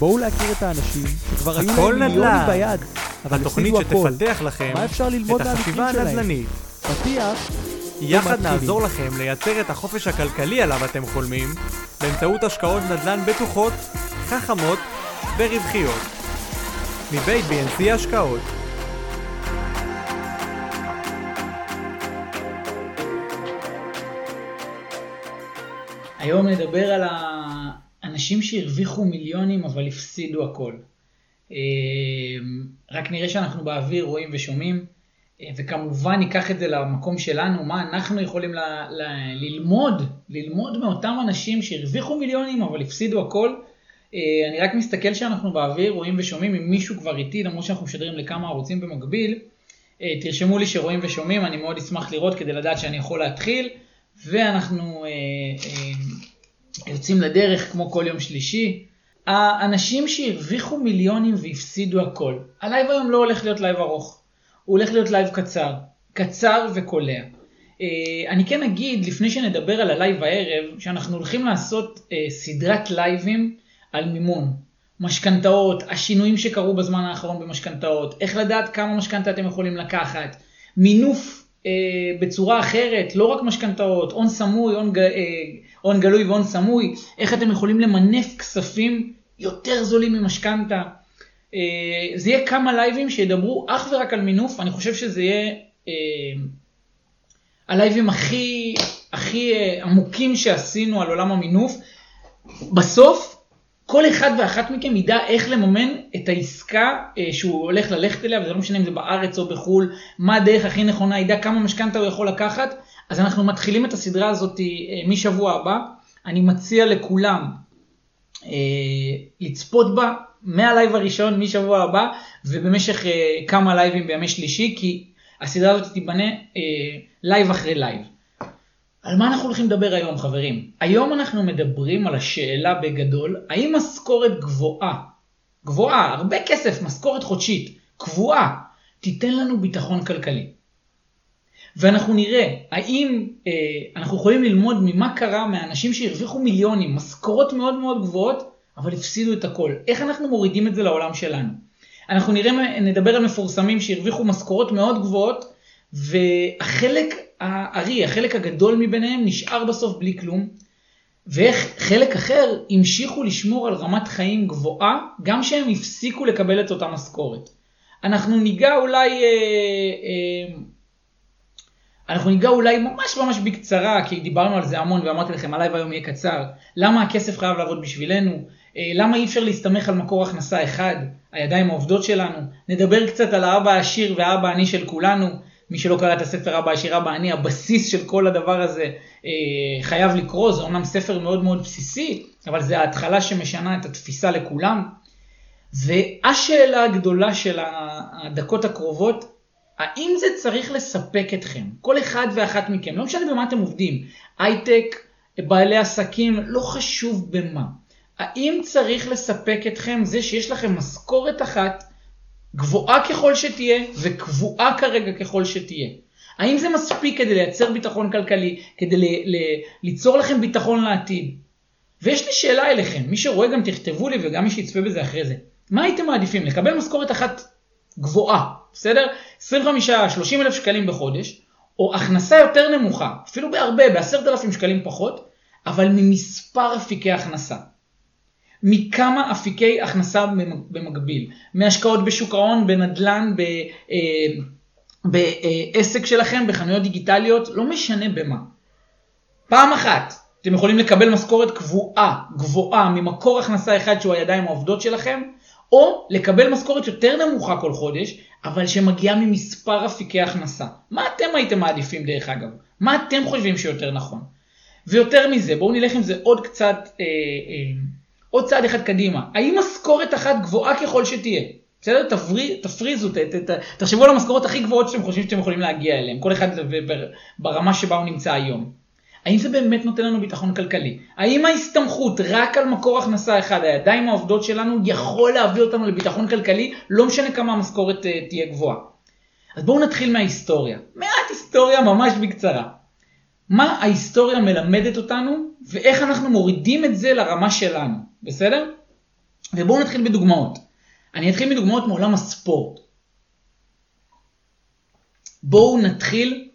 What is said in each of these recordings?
בואו להכיר את האנשים שכבר היו להם מיליונים נדל"ן. ביד, אבל התוכנית. שתפתח לכם מה אפשר ללמוד את החשיבה? הנדל"נית. פתיח, יחד מתחילים. נעזור לכם לייצר את החופש הכלכלי עליו אתם חולמים באמצעות השקעות נדל"ן בטוחות, חכמות ורווחיות. מבית BNC השקעות היום נדבר על האנשים שהרוויחו מיליונים אבל הפסידו הכל. אה, רק נראה שאנחנו באוויר, רואים ושומעים, אה, וכמובן ניקח את זה למקום שלנו, מה אנחנו יכולים ל- ל- ללמוד, ללמוד מאותם אנשים שהרוויחו מיליונים אבל הפסידו הכל. אה, אני רק מסתכל שאנחנו באוויר, רואים ושומעים, אם מישהו כבר איתי, למרות שאנחנו משדרים לכמה ערוצים במקביל, אה, תרשמו לי שרואים ושומעים, אני מאוד אשמח לראות כדי לדעת שאני יכול להתחיל, ואנחנו יוצאים לדרך כמו כל יום שלישי. האנשים שהרוויחו מיליונים והפסידו הכל, הלייב היום לא הולך להיות לייב ארוך, הוא הולך להיות לייב קצר, קצר וקולע. אה, אני כן אגיד, לפני שנדבר על הלייב הערב, שאנחנו הולכים לעשות אה, סדרת לייבים על מימון. משכנתאות, השינויים שקרו בזמן האחרון במשכנתאות, איך לדעת כמה משכנתה אתם יכולים לקחת, מינוף אה, בצורה אחרת, לא רק משכנתאות, הון סמוי, הון, אה, גלוי והון סמוי, איך אתם יכולים למנף כספים יותר זולים ממשכנתה. אה, זה יהיה כמה לייבים שידברו אך ורק על מינוף, אני חושב שזה יהיה אה, הלייבים הכי, הכי אה, עמוקים שעשינו על עולם המינוף. בסוף, כל אחד ואחת מכם ידע איך לממן את העסקה אה, שהוא הולך ללכת אליה, וזה לא משנה אם זה בארץ או בחו"ל, מה הדרך הכי נכונה, ידע כמה משכנתה הוא יכול לקחת. אז אנחנו מתחילים את הסדרה הזאת אה, משבוע הבא. אני מציע לכולם אה, לצפות בה מהלייב הראשון משבוע הבא, ובמשך כמה לייבים בימי שלישי, כי הסדרה הזאת תיבנה לייב אחרי לייב. על מה אנחנו הולכים לדבר היום, חברים? היום אנחנו מדברים על השאלה בגדול, האם משכורת גבוהה, גבוהה, הרבה כסף, משכורת חודשית, קבועה, תיתן לנו ביטחון כלכלי. ואנחנו נראה האם אה, אנחנו יכולים ללמוד ממה קרה מהאנשים שהרוויחו מיליונים, משכורות מאוד מאוד גבוהות, אבל הפסידו את הכל. איך אנחנו מורידים את זה לעולם שלנו? אנחנו נראה, נדבר על מפורסמים שהרוויחו משכורות מאוד גבוהות, והחלק הארי, החלק הגדול מביניהם נשאר בסוף בלי כלום, ואיך חלק אחר המשיכו לשמור על רמת חיים גבוהה, גם שהם הפסיקו לקבל את אותה משכורת. אנחנו ניגע אולי, אה, אה, אנחנו ניגע אולי ממש ממש בקצרה, כי דיברנו על זה המון ואמרתי לכם, הלייב היום יהיה קצר, למה הכסף חייב לעבוד בשבילנו, אה, למה אי אפשר להסתמך על מקור הכנסה אחד, הידיים העובדות שלנו, נדבר קצת על האבא העשיר והאבא העני של כולנו, מי שלא קרא את הספר אבא עשיר אבא עני, הבסיס של כל הדבר הזה אה, חייב לקרוא, זה אומנם ספר מאוד מאוד בסיסי, אבל זה ההתחלה שמשנה את התפיסה לכולם. והשאלה הגדולה של הדקות הקרובות, האם זה צריך לספק אתכם? כל אחד ואחת מכם, לא משנה במה אתם עובדים, הייטק, בעלי עסקים, לא חשוב במה. האם צריך לספק אתכם זה שיש לכם משכורת אחת, גבוהה ככל שתהיה וקבועה כרגע ככל שתהיה? האם זה מספיק כדי לייצר ביטחון כלכלי, כדי ל- ל- ליצור לכם ביטחון לעתיד? ויש לי שאלה אליכם, מי שרואה גם תכתבו לי וגם מי שיצפה בזה אחרי זה. מה הייתם מעדיפים? לקבל משכורת אחת גבוהה, בסדר? 25-30 אלף שקלים בחודש, או הכנסה יותר נמוכה, אפילו בהרבה, ב-10,000 שקלים פחות, אבל ממספר אפיקי הכנסה. מכמה אפיקי הכנסה במקביל, מהשקעות בשוק ההון, בנדל"ן, ב, אה, בעסק שלכם, בחנויות דיגיטליות, לא משנה במה. פעם אחת אתם יכולים לקבל משכורת קבועה, גבוהה, ממקור הכנסה אחד שהוא הידיים העובדות שלכם, או לקבל משכורת יותר נמוכה כל חודש, אבל שמגיעה ממספר אפיקי הכנסה. מה אתם הייתם מעדיפים דרך אגב? מה אתם חושבים שיותר נכון? ויותר מזה, בואו נלך עם זה עוד קצת, אה, אה, עוד צעד אחד קדימה. האם משכורת אחת גבוהה ככל שתהיה? בסדר? תפרי, תפריזו, ת, ת, ת, תחשבו על המשכורות הכי גבוהות שאתם חושבים שאתם יכולים להגיע אליהן, כל אחד ברמה שבה הוא נמצא היום. האם זה באמת נותן לנו ביטחון כלכלי? האם ההסתמכות רק על מקור הכנסה אחד, הידיים העובדות שלנו, יכול להביא אותנו לביטחון כלכלי, לא משנה כמה המשכורת uh, תהיה גבוהה. אז בואו נתחיל מההיסטוריה. מעט היסטוריה ממש בקצרה. מה ההיסטוריה מלמדת אותנו, ואיך אנחנו מורידים את זה לרמה שלנו, בסדר? ובואו נתחיל בדוגמאות. אני אתחיל מדוגמאות מעולם הספורט. בואו נתחיל,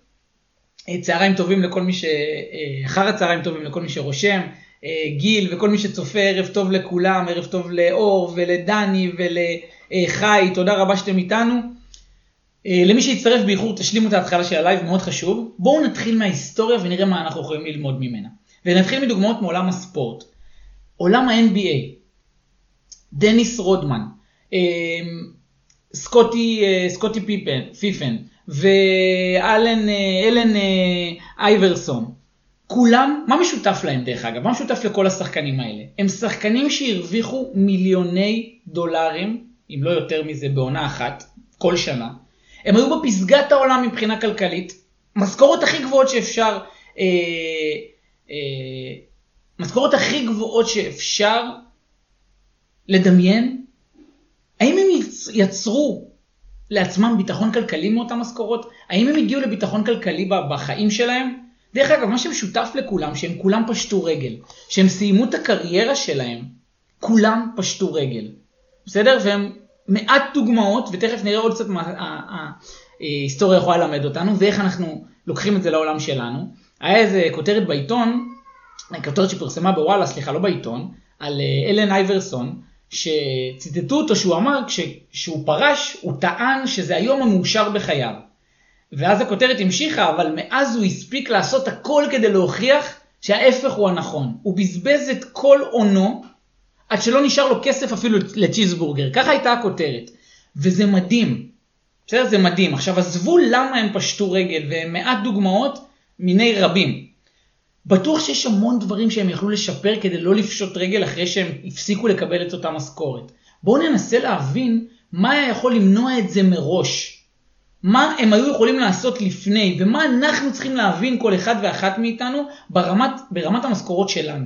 אה, צהריים טובים לכל מי ש... אה, אחר הצהריים טובים לכל מי שרושם, אה, גיל וכל מי שצופה, ערב טוב לכולם, ערב טוב לאור ולדני ולחי, תודה רבה שאתם איתנו. למי שהצטרף באיחור, תשלימו את ההתחלה של הלייב, מאוד חשוב. בואו נתחיל מההיסטוריה ונראה מה אנחנו יכולים ללמוד ממנה. ונתחיל מדוגמאות מעולם הספורט. עולם ה-NBA, דניס רודמן, סקוטי, סקוטי פיפן, פיפן, ואלן אלן אייברסון. כולם, מה משותף להם דרך אגב? מה משותף לכל השחקנים האלה? הם שחקנים שהרוויחו מיליוני דולרים, אם לא יותר מזה, בעונה אחת, כל שנה. הם היו בפסגת העולם מבחינה כלכלית, משכורות הכי גבוהות שאפשר, אה, אה, משכורות הכי גבוהות שאפשר לדמיין. האם הם יצרו לעצמם ביטחון כלכלי מאותן משכורות? האם הם הגיעו לביטחון כלכלי בחיים שלהם? דרך אגב, מה שמשותף לכולם, שהם כולם פשטו רגל. שהם סיימו את הקריירה שלהם, כולם פשטו רגל. בסדר? והם מעט דוגמאות, ותכף נראה עוד קצת מה ההיסטוריה יכולה ללמד אותנו, ואיך אנחנו לוקחים את זה לעולם שלנו. היה איזה כותרת בעיתון, כותרת שפורסמה בוואלה, סליחה, לא בעיתון, על אה, אלן אייברסון, שציטטו אותו שהוא אמר, כשהוא פרש, הוא טען שזה היום המאושר בחייו. ואז הכותרת המשיכה, אבל מאז הוא הספיק לעשות הכל כדי להוכיח שההפך הוא הנכון. הוא בזבז את כל הונו, עד שלא נשאר לו כסף אפילו לצ'יזבורגר. ככה הייתה הכותרת. וזה מדהים. בסדר? זה מדהים. עכשיו עזבו למה הם פשטו רגל, ומעט דוגמאות מיני רבים. בטוח שיש המון דברים שהם יכלו לשפר כדי לא לפשוט רגל אחרי שהם הפסיקו לקבל את אותה משכורת. בואו ננסה להבין מה היה יכול למנוע את זה מראש. מה הם היו יכולים לעשות לפני, ומה אנחנו צריכים להבין כל אחד ואחת מאיתנו ברמת, ברמת המשכורות שלנו.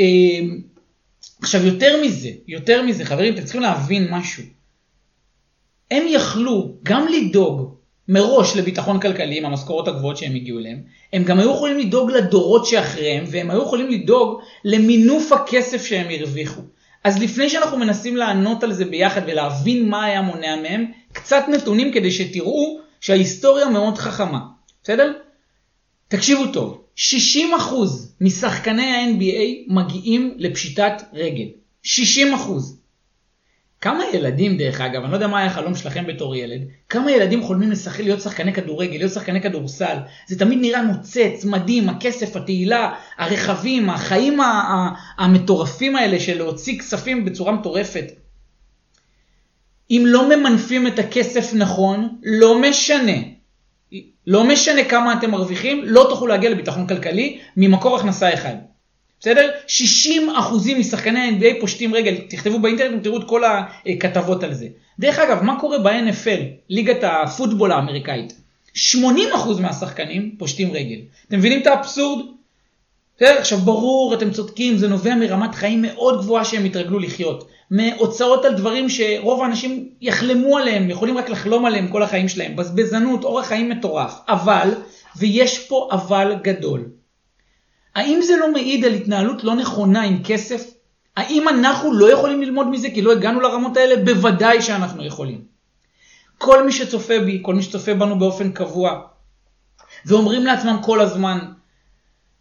אמ, עכשיו יותר מזה, יותר מזה, חברים, אתם צריכים להבין משהו. הם יכלו גם לדאוג מראש לביטחון כלכלי עם המשכורות הגבוהות שהם הגיעו אליהם, הם גם היו יכולים לדאוג לדורות שאחריהם, והם היו יכולים לדאוג למינוף הכסף שהם הרוויחו. אז לפני שאנחנו מנסים לענות על זה ביחד ולהבין מה היה מונע מהם, קצת נתונים כדי שתראו שההיסטוריה מאוד חכמה, בסדר? תקשיבו טוב, 60% משחקני ה-NBA מגיעים לפשיטת רגל. 60%. כמה ילדים, דרך אגב, אני לא יודע מה היה החלום שלכם בתור ילד, כמה ילדים חולמים לשחק, להיות שחקני כדורגל, להיות שחקני כדורסל. זה תמיד נראה נוצץ, מדהים, הכסף, התהילה, הרכבים, החיים המטורפים האלה של להוציא כספים בצורה מטורפת. אם לא ממנפים את הכסף נכון, לא משנה. לא משנה כמה אתם מרוויחים, לא תוכלו להגיע לביטחון כלכלי ממקור הכנסה אחד. בסדר? 60 אחוזים משחקני ה-NBA פושטים רגל, תכתבו באינטרנט ותראו את כל הכתבות על זה. דרך אגב, מה קורה ב-NFL, ליגת הפוטבול האמריקאית? 80 אחוז מהשחקנים פושטים רגל. אתם מבינים את האבסורד? בסדר? עכשיו ברור, אתם צודקים, זה נובע מרמת חיים מאוד גבוהה שהם התרגלו לחיות. מהוצאות על דברים שרוב האנשים יחלמו עליהם, יכולים רק לחלום עליהם כל החיים שלהם. בזבזנות, אורח חיים מטורף. אבל, ויש פה אבל גדול. האם זה לא מעיד על התנהלות לא נכונה עם כסף? האם אנחנו לא יכולים ללמוד מזה כי לא הגענו לרמות האלה? בוודאי שאנחנו יכולים. כל מי שצופה בי, כל מי שצופה בנו באופן קבוע, ואומרים לעצמם כל הזמן,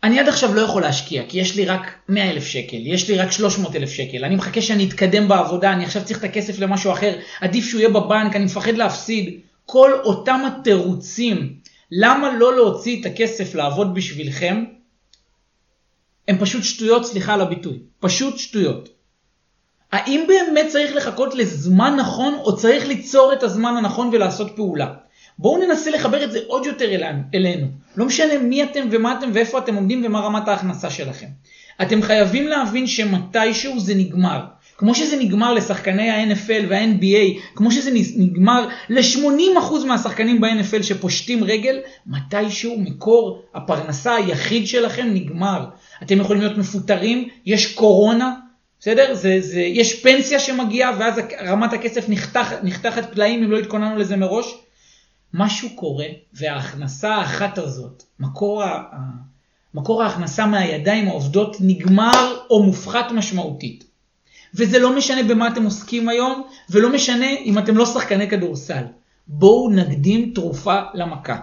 אני עד עכשיו לא יכול להשקיע, כי יש לי רק 100 אלף שקל, יש לי רק 300 אלף שקל, אני מחכה שאני אתקדם בעבודה, אני עכשיו צריך את הכסף למשהו אחר, עדיף שהוא יהיה בבנק, אני מפחד להפסיד. כל אותם התירוצים, למה לא להוציא את הכסף לעבוד בשבילכם, הם פשוט שטויות, סליחה על הביטוי. פשוט שטויות. האם באמת צריך לחכות לזמן נכון, או צריך ליצור את הזמן הנכון ולעשות פעולה? בואו ננסה לחבר את זה עוד יותר אלינו. לא משנה מי אתם ומה אתם ואיפה אתם עומדים ומה רמת ההכנסה שלכם. אתם חייבים להבין שמתישהו זה נגמר. כמו שזה נגמר לשחקני ה-NFL וה-NBA, כמו שזה נגמר ל-80% מהשחקנים ב-NFL שפושטים רגל, מתישהו מקור הפרנסה היחיד שלכם נגמר. אתם יכולים להיות מפוטרים, יש קורונה, בסדר? זה, זה, יש פנסיה שמגיעה ואז רמת הכסף נחתך, נחתכת פלאים אם לא התכוננו לזה מראש. משהו קורה וההכנסה האחת הזאת, מקור, ה, מקור ההכנסה מהידיים העובדות נגמר או מופחת משמעותית. וזה לא משנה במה אתם עוסקים היום, ולא משנה אם אתם לא שחקני כדורסל. בואו נקדים תרופה למכה.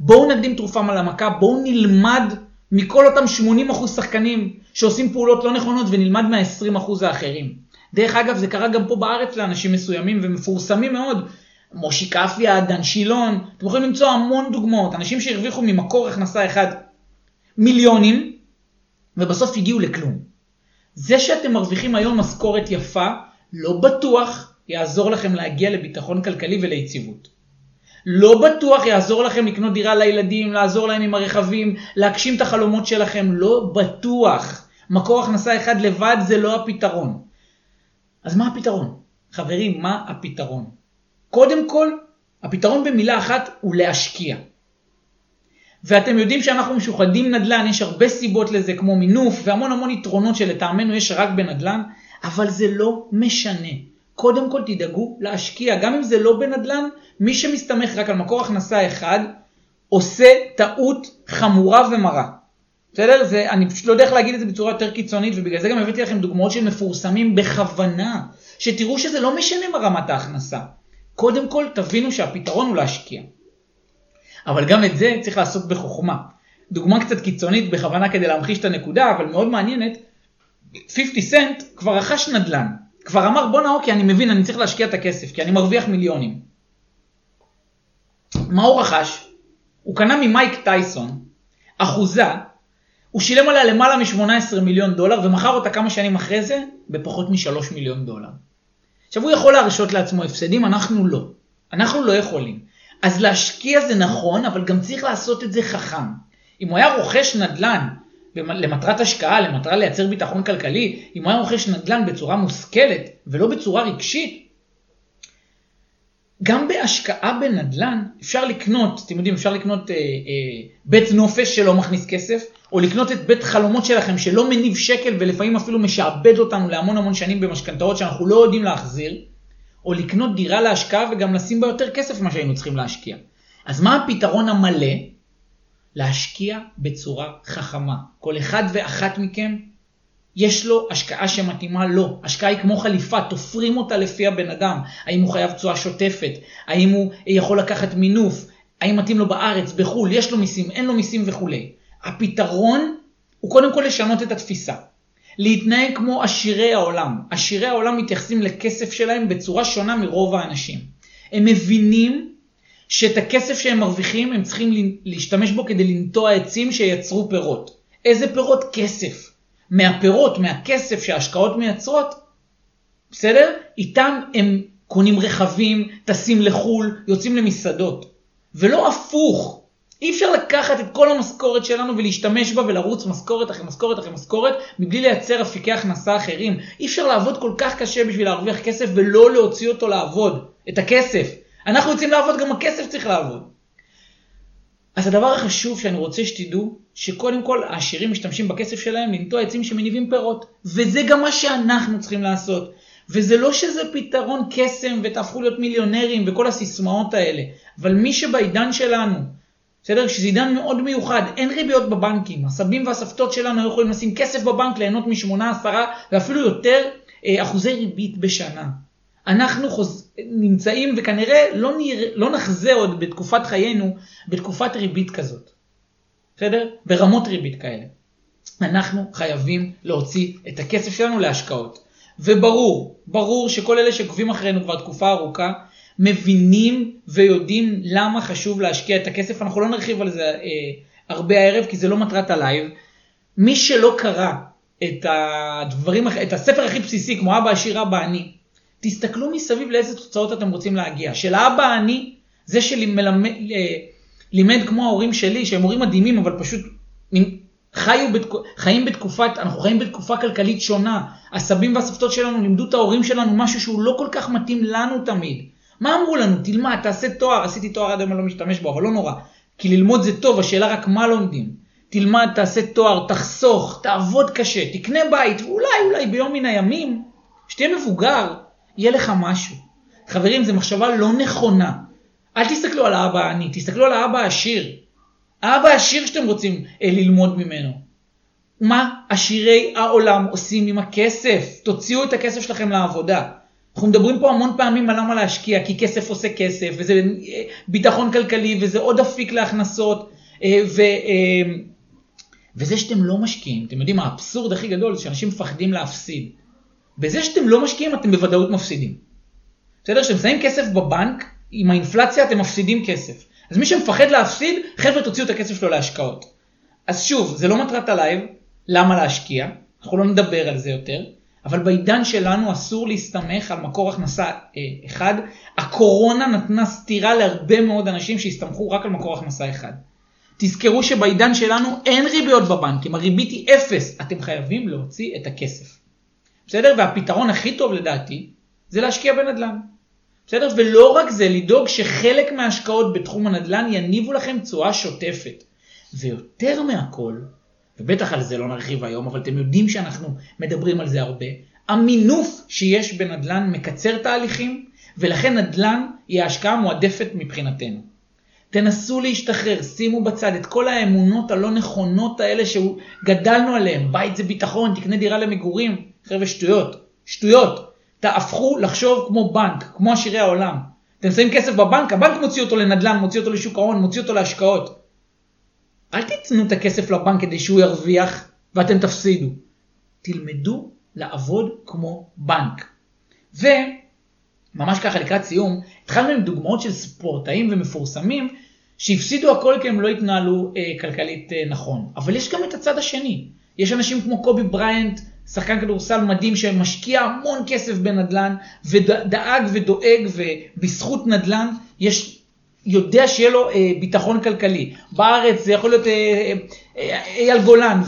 בואו נקדים תרופה למכה, בואו נלמד מכל אותם 80% שחקנים שעושים פעולות לא נכונות ונלמד מה-20% האחרים. דרך אגב, זה קרה גם פה בארץ לאנשים מסוימים ומפורסמים מאוד. מושי קפיה, דן שילון, אתם יכולים למצוא המון דוגמאות, אנשים שהרוויחו ממקור הכנסה אחד מיליונים, ובסוף הגיעו לכלום. זה שאתם מרוויחים היום משכורת יפה, לא בטוח יעזור לכם להגיע לביטחון כלכלי וליציבות. לא בטוח יעזור לכם לקנות דירה לילדים, לעזור להם עם הרכבים, להגשים את החלומות שלכם, לא בטוח. מקור הכנסה אחד לבד זה לא הפתרון. אז מה הפתרון? חברים, מה הפתרון? קודם כל, הפתרון במילה אחת הוא להשקיע. ואתם יודעים שאנחנו משוחדים נדל"ן, יש הרבה סיבות לזה, כמו מינוף והמון המון יתרונות שלטעמנו יש רק בנדל"ן, אבל זה לא משנה. קודם כל תדאגו להשקיע, גם אם זה לא בנדל"ן, מי שמסתמך רק על מקור הכנסה אחד, עושה טעות חמורה ומרה. בסדר? זה, אני פשוט לא יודע איך להגיד את זה בצורה יותר קיצונית, ובגלל זה גם הבאתי לכם דוגמאות של מפורסמים בכוונה, שתראו שזה לא משנה מה רמת ההכנסה. קודם כל תבינו שהפתרון הוא להשקיע. אבל גם את זה צריך לעשות בחוכמה. דוגמה קצת קיצונית בכוונה כדי להמחיש את הנקודה, אבל מאוד מעניינת, 50 סנט כבר רכש נדל"ן. כבר אמר בואנה אוקיי אני מבין אני צריך להשקיע את הכסף כי אני מרוויח מיליונים. מה הוא רכש? הוא קנה ממייק טייסון אחוזה, הוא שילם עליה למעלה מ-18 מיליון דולר ומכר אותה כמה שנים אחרי זה בפחות מ-3 מיליון דולר. עכשיו הוא יכול להרשות לעצמו הפסדים, אנחנו לא. אנחנו לא יכולים. אז להשקיע זה נכון, אבל גם צריך לעשות את זה חכם. אם הוא היה רוכש נדל"ן למטרת השקעה, למטרה לייצר ביטחון כלכלי, אם הוא היה רוכש נדל"ן בצורה מושכלת ולא בצורה רגשית, גם בהשקעה בנדל"ן אפשר לקנות, אתם יודעים, אפשר לקנות אה, אה, בית נופש שלא מכניס כסף, או לקנות את בית חלומות שלכם שלא מניב שקל ולפעמים אפילו משעבד אותנו להמון המון שנים במשכנתאות שאנחנו לא יודעים להחזיר, או לקנות דירה להשקעה וגם לשים בה יותר כסף ממה שהיינו צריכים להשקיע. אז מה הפתרון המלא? להשקיע בצורה חכמה. כל אחד ואחת מכם, יש לו השקעה שמתאימה לו. השקעה היא כמו חליפה, תופרים אותה לפי הבן אדם. האם הוא חייב תשואה שוטפת? האם הוא יכול לקחת מינוף? האם מתאים לו בארץ, בחו"ל, יש לו מיסים, אין לו מיסים וכולי. הפתרון הוא קודם כל לשנות את התפיסה. להתנהג כמו עשירי העולם. עשירי העולם מתייחסים לכסף שלהם בצורה שונה מרוב האנשים. הם מבינים שאת הכסף שהם מרוויחים הם צריכים להשתמש בו כדי לנטוע עצים שייצרו פירות. איזה פירות? כסף. מהפירות, מהכסף שההשקעות מייצרות, בסדר? איתם הם קונים רכבים, טסים לחו"ל, יוצאים למסעדות. ולא הפוך. אי אפשר לקחת את כל המשכורת שלנו ולהשתמש בה ולרוץ משכורת אחרי משכורת אחרי משכורת מבלי לייצר אפיקי הכנסה אחרים. אי אפשר לעבוד כל כך קשה בשביל להרוויח כסף ולא להוציא אותו לעבוד, את הכסף. אנחנו רוצים לעבוד, גם הכסף צריך לעבוד. אז הדבר החשוב שאני רוצה שתדעו, שקודם כל העשירים משתמשים בכסף שלהם לנטוע עצים שמניבים פירות. וזה גם מה שאנחנו צריכים לעשות. וזה לא שזה פתרון קסם ותהפכו להיות מיליונרים וכל הסיסמאות האלה, אבל מי שבעידן שלנו, בסדר? שזה עידן מאוד מיוחד, אין ריביות בבנקים, הסבים והסבתות שלנו היו יכולים לשים כסף בבנק, ליהנות משמונה, עשרה ואפילו יותר אה, אחוזי ריבית בשנה. אנחנו חוז... נמצאים וכנראה לא, נרא... לא נחזה עוד בתקופת חיינו בתקופת ריבית כזאת. בסדר? ברמות ריבית כאלה. אנחנו חייבים להוציא את הכסף שלנו להשקעות. וברור, ברור שכל אלה שעוקבים אחרינו כבר תקופה ארוכה, מבינים ויודעים למה חשוב להשקיע את הכסף. אנחנו לא נרחיב על זה אה, הרבה הערב, כי זה לא מטרת הלייב. מי שלא קרא את הדברים, את הספר הכי בסיסי, כמו אבא עשיר אבא עני, תסתכלו מסביב לאיזה תוצאות אתם רוצים להגיע. של האבא העני, זה שלימד אה, כמו ההורים שלי, שהם הורים מדהימים, אבל פשוט חיו בתק... חיים בתקופת, אנחנו חיים בתקופה כלכלית שונה. הסבים והסבתות שלנו לימדו את ההורים שלנו משהו שהוא לא כל כך מתאים לנו תמיד. מה אמרו לנו? תלמד, תעשה תואר, עשיתי תואר עד היום אני לא משתמש בו, אבל לא נורא. כי ללמוד זה טוב, השאלה רק מה לומדים. תלמד, תעשה תואר, תחסוך, תעבוד קשה, תקנה בית, ואולי, אולי ביום מן הימים, שתהיה מבוגר, יהיה לך משהו. חברים, זו מחשבה לא נכונה. אל תסתכלו על האבא העני, תסתכלו על האבא העשיר. האבא העשיר שאתם רוצים אה, ללמוד ממנו. מה עשירי העולם עושים עם הכסף? תוציאו את הכסף שלכם לעבודה. אנחנו מדברים פה המון פעמים על למה להשקיע, כי כסף עושה כסף, וזה אה, ביטחון כלכלי, וזה עוד אפיק להכנסות, אה, ו, אה, וזה שאתם לא משקיעים, אתם יודעים, האבסורד הכי גדול זה שאנשים מפחדים להפסיד. בזה שאתם לא משקיעים, אתם בוודאות מפסידים. בסדר? כשאתם שמים כסף בבנק, עם האינפלציה אתם מפסידים כסף. אז מי שמפחד להפסיד, חבר'ה תוציאו את הכסף שלו להשקעות. אז שוב, זה לא מטרת הלייב, למה להשקיע, אנחנו לא נדבר על זה יותר, אבל בעידן שלנו אסור להסתמך על מקור הכנסה אה, אחד. הקורונה נתנה סטירה להרבה מאוד אנשים שהסתמכו רק על מקור הכנסה אחד. תזכרו שבעידן שלנו אין ריביות בבנקים, הריבית היא אפס, אתם חייבים להוציא את הכסף. בסדר? והפתרון הכי טוב לדעתי זה להשקיע בנדל"ן. בסדר? ולא רק זה, לדאוג שחלק מההשקעות בתחום הנדל"ן יניבו לכם תשואה שוטפת. ויותר מהכל, ובטח על זה לא נרחיב היום, אבל אתם יודעים שאנחנו מדברים על זה הרבה, המינוף שיש בנדל"ן מקצר תהליכים, ולכן נדל"ן היא ההשקעה המועדפת מבחינתנו. תנסו להשתחרר, שימו בצד את כל האמונות הלא נכונות האלה שגדלנו עליהן, בית זה ביטחון, תקנה דירה למגורים, חבר'ה שטויות, שטויות. תהפכו לחשוב כמו בנק, כמו עשירי העולם. אתם שמים כסף בבנק, הבנק מוציא אותו לנדל"ן, מוציא אותו לשוק ההון, מוציא אותו להשקעות. אל תיתנו את הכסף לבנק כדי שהוא ירוויח ואתם תפסידו. תלמדו לעבוד כמו בנק. וממש ככה לקראת סיום, התחלנו עם דוגמאות של ספורטאים ומפורסמים שהפסידו הכל כי הם לא התנהלו אה, כלכלית אה, נכון. אבל יש גם את הצד השני. יש אנשים כמו קובי בריינט, שחקן כדורסל מדהים שמשקיע המון כסף בנדל"ן ודאג ודואג ובזכות נדל"ן יש יודע שיהיה לו אה, ביטחון כלכלי. בארץ זה יכול להיות אה, אה, אייל גולן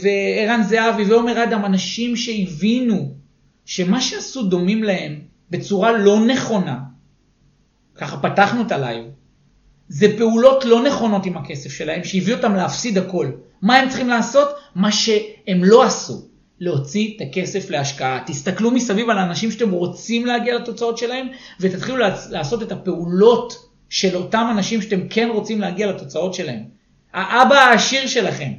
וערן זהבי ועומר אדם, אנשים שהבינו שמה שעשו דומים להם בצורה לא נכונה, ככה פתחנו את הלייב, זה פעולות לא נכונות עם הכסף שלהם, שהביאו אותם להפסיד הכל. מה הם צריכים לעשות? מה שהם לא עשו. להוציא את הכסף להשקעה. תסתכלו מסביב על האנשים שאתם רוצים להגיע לתוצאות שלהם, ותתחילו לעשות את הפעולות של אותם אנשים שאתם כן רוצים להגיע לתוצאות שלהם. האבא העשיר שלכם.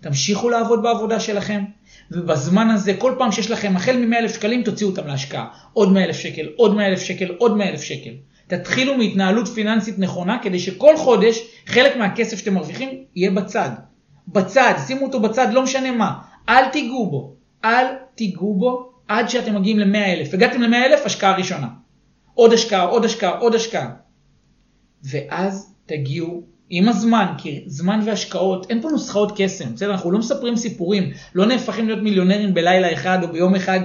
תמשיכו לעבוד בעבודה שלכם, ובזמן הזה, כל פעם שיש לכם החל מ-100 אלף שקלים, תוציאו אותם להשקעה. עוד 100 אלף שקל, עוד 100 אלף שקל, עוד 100 אלף שקל. תתחילו מהתנהלות פיננסית נכונה, כדי שכל חודש חלק מהכסף שאתם מרוויחים יהיה בצד. בצד, שימו אותו בצד, לא משנה מה. אל תיגעו בו. אל תיגעו בו עד שאתם מגיעים ל-100 אלף. הגעתם ל-100 אלף, השקעה ראשונה. עוד השקעה, עוד השקעה, עוד השקעה. ואז תגיעו עם הזמן, כי זמן והשקעות, אין פה נוסחאות קסם, בסדר? אנחנו לא מספרים סיפורים, לא נהפכים להיות מיליונרים בלילה אחד או ביום אחד,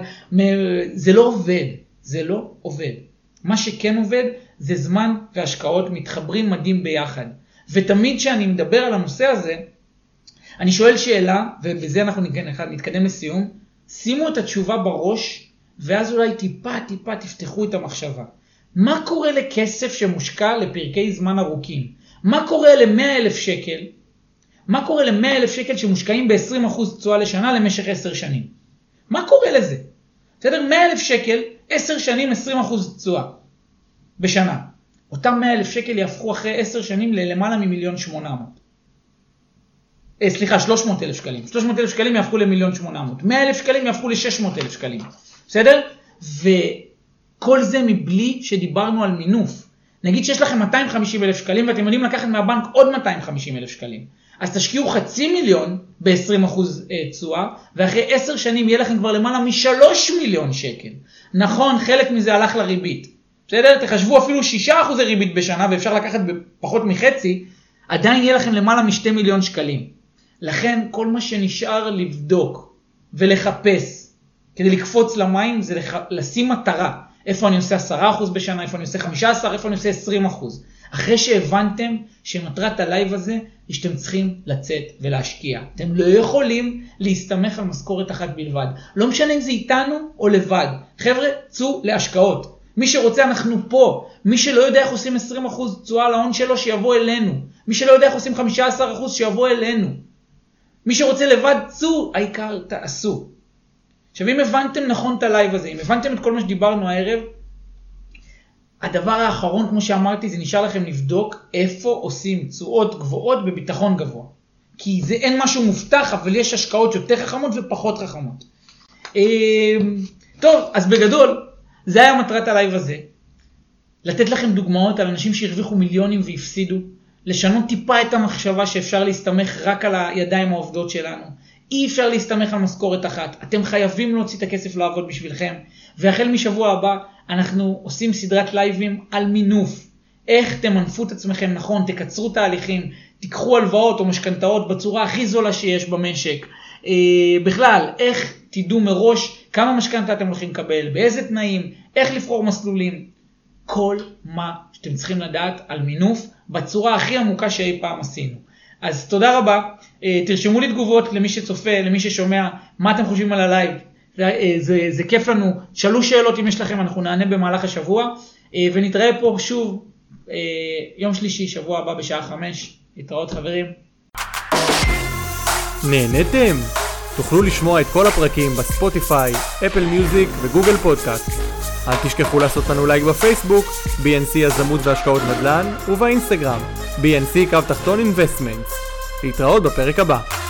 זה לא עובד, זה לא עובד. מה שכן עובד זה זמן והשקעות מתחברים מדהים ביחד. ותמיד כשאני מדבר על הנושא הזה, אני שואל שאלה, ובזה אנחנו נתקדם לסיום, שימו את התשובה בראש, ואז אולי טיפה טיפה תפתחו את המחשבה. מה קורה לכסף שמושקע לפרקי זמן ארוכים? מה קורה ל-100 אלף שקל? מה קורה ל-100 אלף שקל שמושקעים ב-20% תשואה לשנה למשך 10 שנים? מה קורה לזה? בסדר? 100 אלף שקל, 10 שנים 20% תשואה בשנה. אותם 100 אלף שקל יהפכו אחרי 10 שנים ללמעלה ממיליון 800. אה, סליחה, 300 אלף שקלים. 300 אלף שקלים יהפכו למיליון 800. 100 אלף שקלים יהפכו ל-600 אלף שקלים. בסדר? ו... כל זה מבלי שדיברנו על מינוף. נגיד שיש לכם 250 אלף שקלים ואתם יודעים לקחת מהבנק עוד 250 אלף שקלים. אז תשקיעו חצי מיליון ב-20% אה, תשואה, ואחרי 10 שנים יהיה לכם כבר למעלה מ-3 מיליון שקל. נכון, חלק מזה הלך לריבית. בסדר? תחשבו אפילו 6% ריבית בשנה ואפשר לקחת בפחות מחצי, עדיין יהיה לכם למעלה מ-2 מיליון שקלים. לכן כל מה שנשאר לבדוק ולחפש כדי לקפוץ למים זה לח... לשים מטרה. איפה אני עושה 10% בשנה, איפה אני עושה 15, איפה אני עושה 20%. אחרי שהבנתם שמטרת הלייב הזה היא שאתם צריכים לצאת ולהשקיע. אתם לא יכולים להסתמך על משכורת אחת בלבד. לא משנה אם זה איתנו או לבד. חבר'ה, צאו להשקעות. מי שרוצה, אנחנו פה. מי שלא יודע איך עושים 20% תשואה על ההון שלו, שיבוא אלינו. מי שלא יודע איך עושים 15% שיבוא אלינו. מי שרוצה לבד, צאו, העיקר תעשו. עכשיו אם הבנתם נכון את הלייב הזה, אם הבנתם את כל מה שדיברנו הערב, הדבר האחרון, כמו שאמרתי, זה נשאר לכם לבדוק איפה עושים תשואות גבוהות בביטחון גבוה. כי זה אין משהו מובטח, אבל יש השקעות יותר חכמות ופחות חכמות. אה, טוב, אז בגדול, זה היה מטרת הלייב הזה. לתת לכם דוגמאות על אנשים שהרוויחו מיליונים והפסידו, לשנות טיפה את המחשבה שאפשר להסתמך רק על הידיים העובדות שלנו. אי אפשר להסתמך על משכורת אחת, אתם חייבים להוציא את הכסף לעבוד בשבילכם. והחל משבוע הבא אנחנו עושים סדרת לייבים על מינוף. איך תמנפו את עצמכם נכון, תקצרו תהליכים, תיקחו הלוואות או משכנתאות בצורה הכי זולה שיש במשק. אה, בכלל, איך תדעו מראש כמה משכנתה אתם הולכים לקבל, באיזה תנאים, איך לבחור מסלולים. כל מה שאתם צריכים לדעת על מינוף בצורה הכי עמוקה שאי פעם עשינו. אז תודה רבה, אה, תרשמו לי תגובות למי שצופה, למי ששומע, מה אתם חושבים על הלייב. זה, זה, זה כיף לנו, שאלו שאלות אם יש לכם, אנחנו נענה במהלך השבוע, אה, ונתראה פה שוב אה, יום שלישי, שבוע הבא בשעה חמש. להתראות חברים. נהניתם? תוכלו לשמוע את כל הפרקים בספוטיפיי, Apple Music ו Google Podcast. אל תשכחו לעשות לנו לייק בפייסבוק, BNC יזמות והשקעות נדל"ן, ובאינסטגרם, BNC קו תחתון Investments. להתראות בפרק הבא.